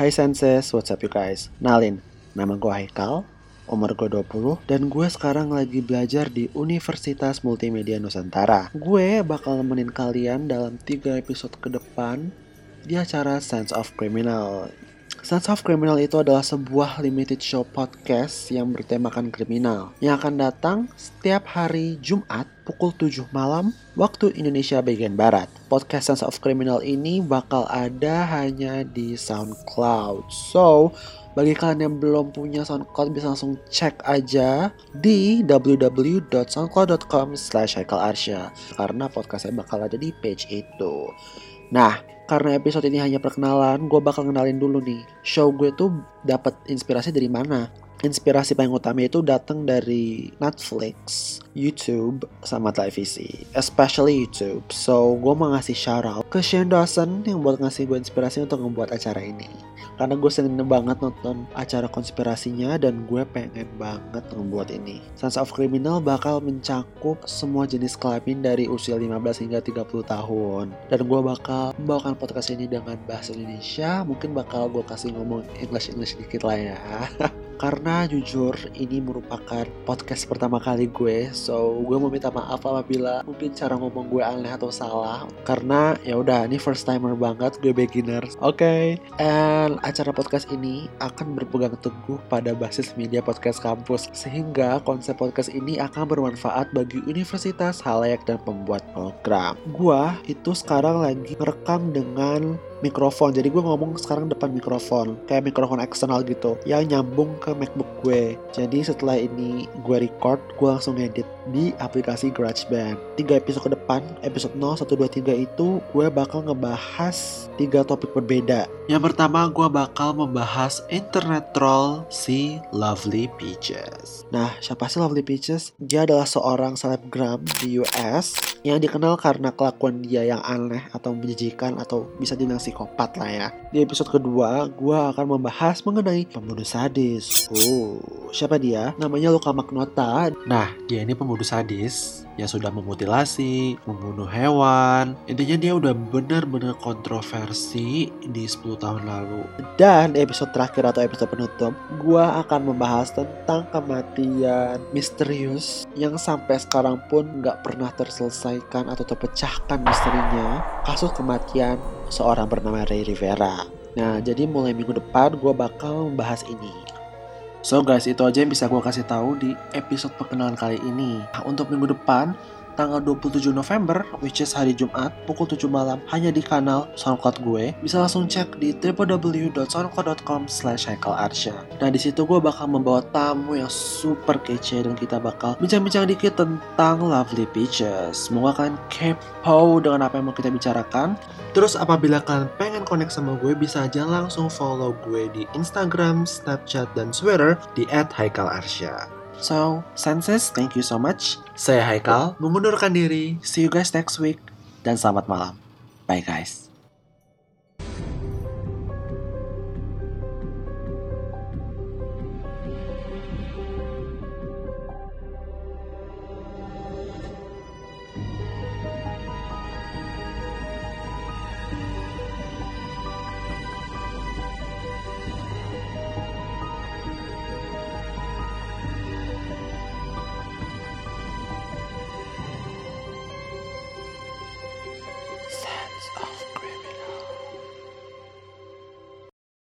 Hai Senses, what's up you guys? Nalin, nama gue Haikal, umur gue 20, dan gue sekarang lagi belajar di Universitas Multimedia Nusantara. Gue bakal nemenin kalian dalam 3 episode ke depan di acara Sense of Criminal. Sense of Criminal itu adalah sebuah limited show podcast yang bertemakan kriminal yang akan datang setiap hari Jumat pukul 7 malam waktu Indonesia bagian Barat. Podcast Sense of Criminal ini bakal ada hanya di SoundCloud. So, bagi kalian yang belum punya SoundCloud bisa langsung cek aja di www.soundcloud.com slash karena podcastnya bakal ada di page itu. Nah, karena episode ini hanya perkenalan, gue bakal kenalin dulu nih. Show gue tuh dapat inspirasi dari mana? inspirasi paling utama itu datang dari Netflix, YouTube, sama televisi. Especially YouTube. So, gue mau ngasih shout out ke Shane Dawson yang buat ngasih gue inspirasi untuk membuat acara ini. Karena gue seneng banget nonton acara konspirasinya dan gue pengen banget membuat ini. Sense of Criminal bakal mencakup semua jenis kelamin dari usia 15 hingga 30 tahun. Dan gue bakal membawakan podcast ini dengan bahasa Indonesia. Mungkin bakal gue kasih ngomong English-English dikit lah ya. karena jujur ini merupakan podcast pertama kali gue so gue mau minta maaf apabila mungkin cara ngomong gue aneh atau salah karena ya udah ini first timer banget gue beginner oke okay. and acara podcast ini akan berpegang teguh pada basis media podcast kampus sehingga konsep podcast ini akan bermanfaat bagi universitas halayak dan pembuat program gue itu sekarang lagi merekam dengan mikrofon. Jadi gue ngomong sekarang depan mikrofon kayak mikrofon eksternal gitu. Yang nyambung ke MacBook gue jadi setelah ini gue record gue langsung edit di aplikasi GarageBand tiga episode ke depan episode 0, 1, 2, 3 itu gue bakal ngebahas tiga topik berbeda yang pertama gue bakal membahas internet troll si Lovely Peaches nah siapa sih Lovely Peaches? dia adalah seorang selebgram di US yang dikenal karena kelakuan dia yang aneh atau menjijikan atau bisa dibilang psikopat lah ya. Di episode kedua, gue akan membahas mengenai pembunuh sadis. Oh, siapa dia? Namanya Luka Magnota. Nah, dia ini pembunuh sadis yang sudah memutilasi, membunuh hewan. Intinya dia udah benar-benar kontroversi di 10 tahun lalu. Dan episode terakhir atau episode penutup, gue akan membahas tentang kematian misterius yang sampai sekarang pun nggak pernah terselesaikan atau terpecahkan misterinya. Kasus kematian seorang bernama Ray Rivera. Nah, jadi mulai minggu depan gue bakal membahas ini. So guys, itu aja yang bisa gue kasih tahu di episode perkenalan kali ini. Nah, untuk minggu depan, tanggal 27 November, which is hari Jumat, pukul 7 malam, hanya di kanal SoundCloud gue. Bisa langsung cek di www.soundcloud.com slash Nah, di situ gue bakal membawa tamu yang super kece dan kita bakal bincang-bincang dikit tentang Lovely Peaches. Semoga kalian kepo dengan apa yang mau kita bicarakan. Terus apabila kalian pengen connect sama gue, bisa aja langsung follow gue di Instagram, Snapchat, dan Twitter di @haikalarsya. So, senses, thank you so much. Saya Haikal, mengundurkan diri. See you guys next week. Dan selamat malam. Bye guys.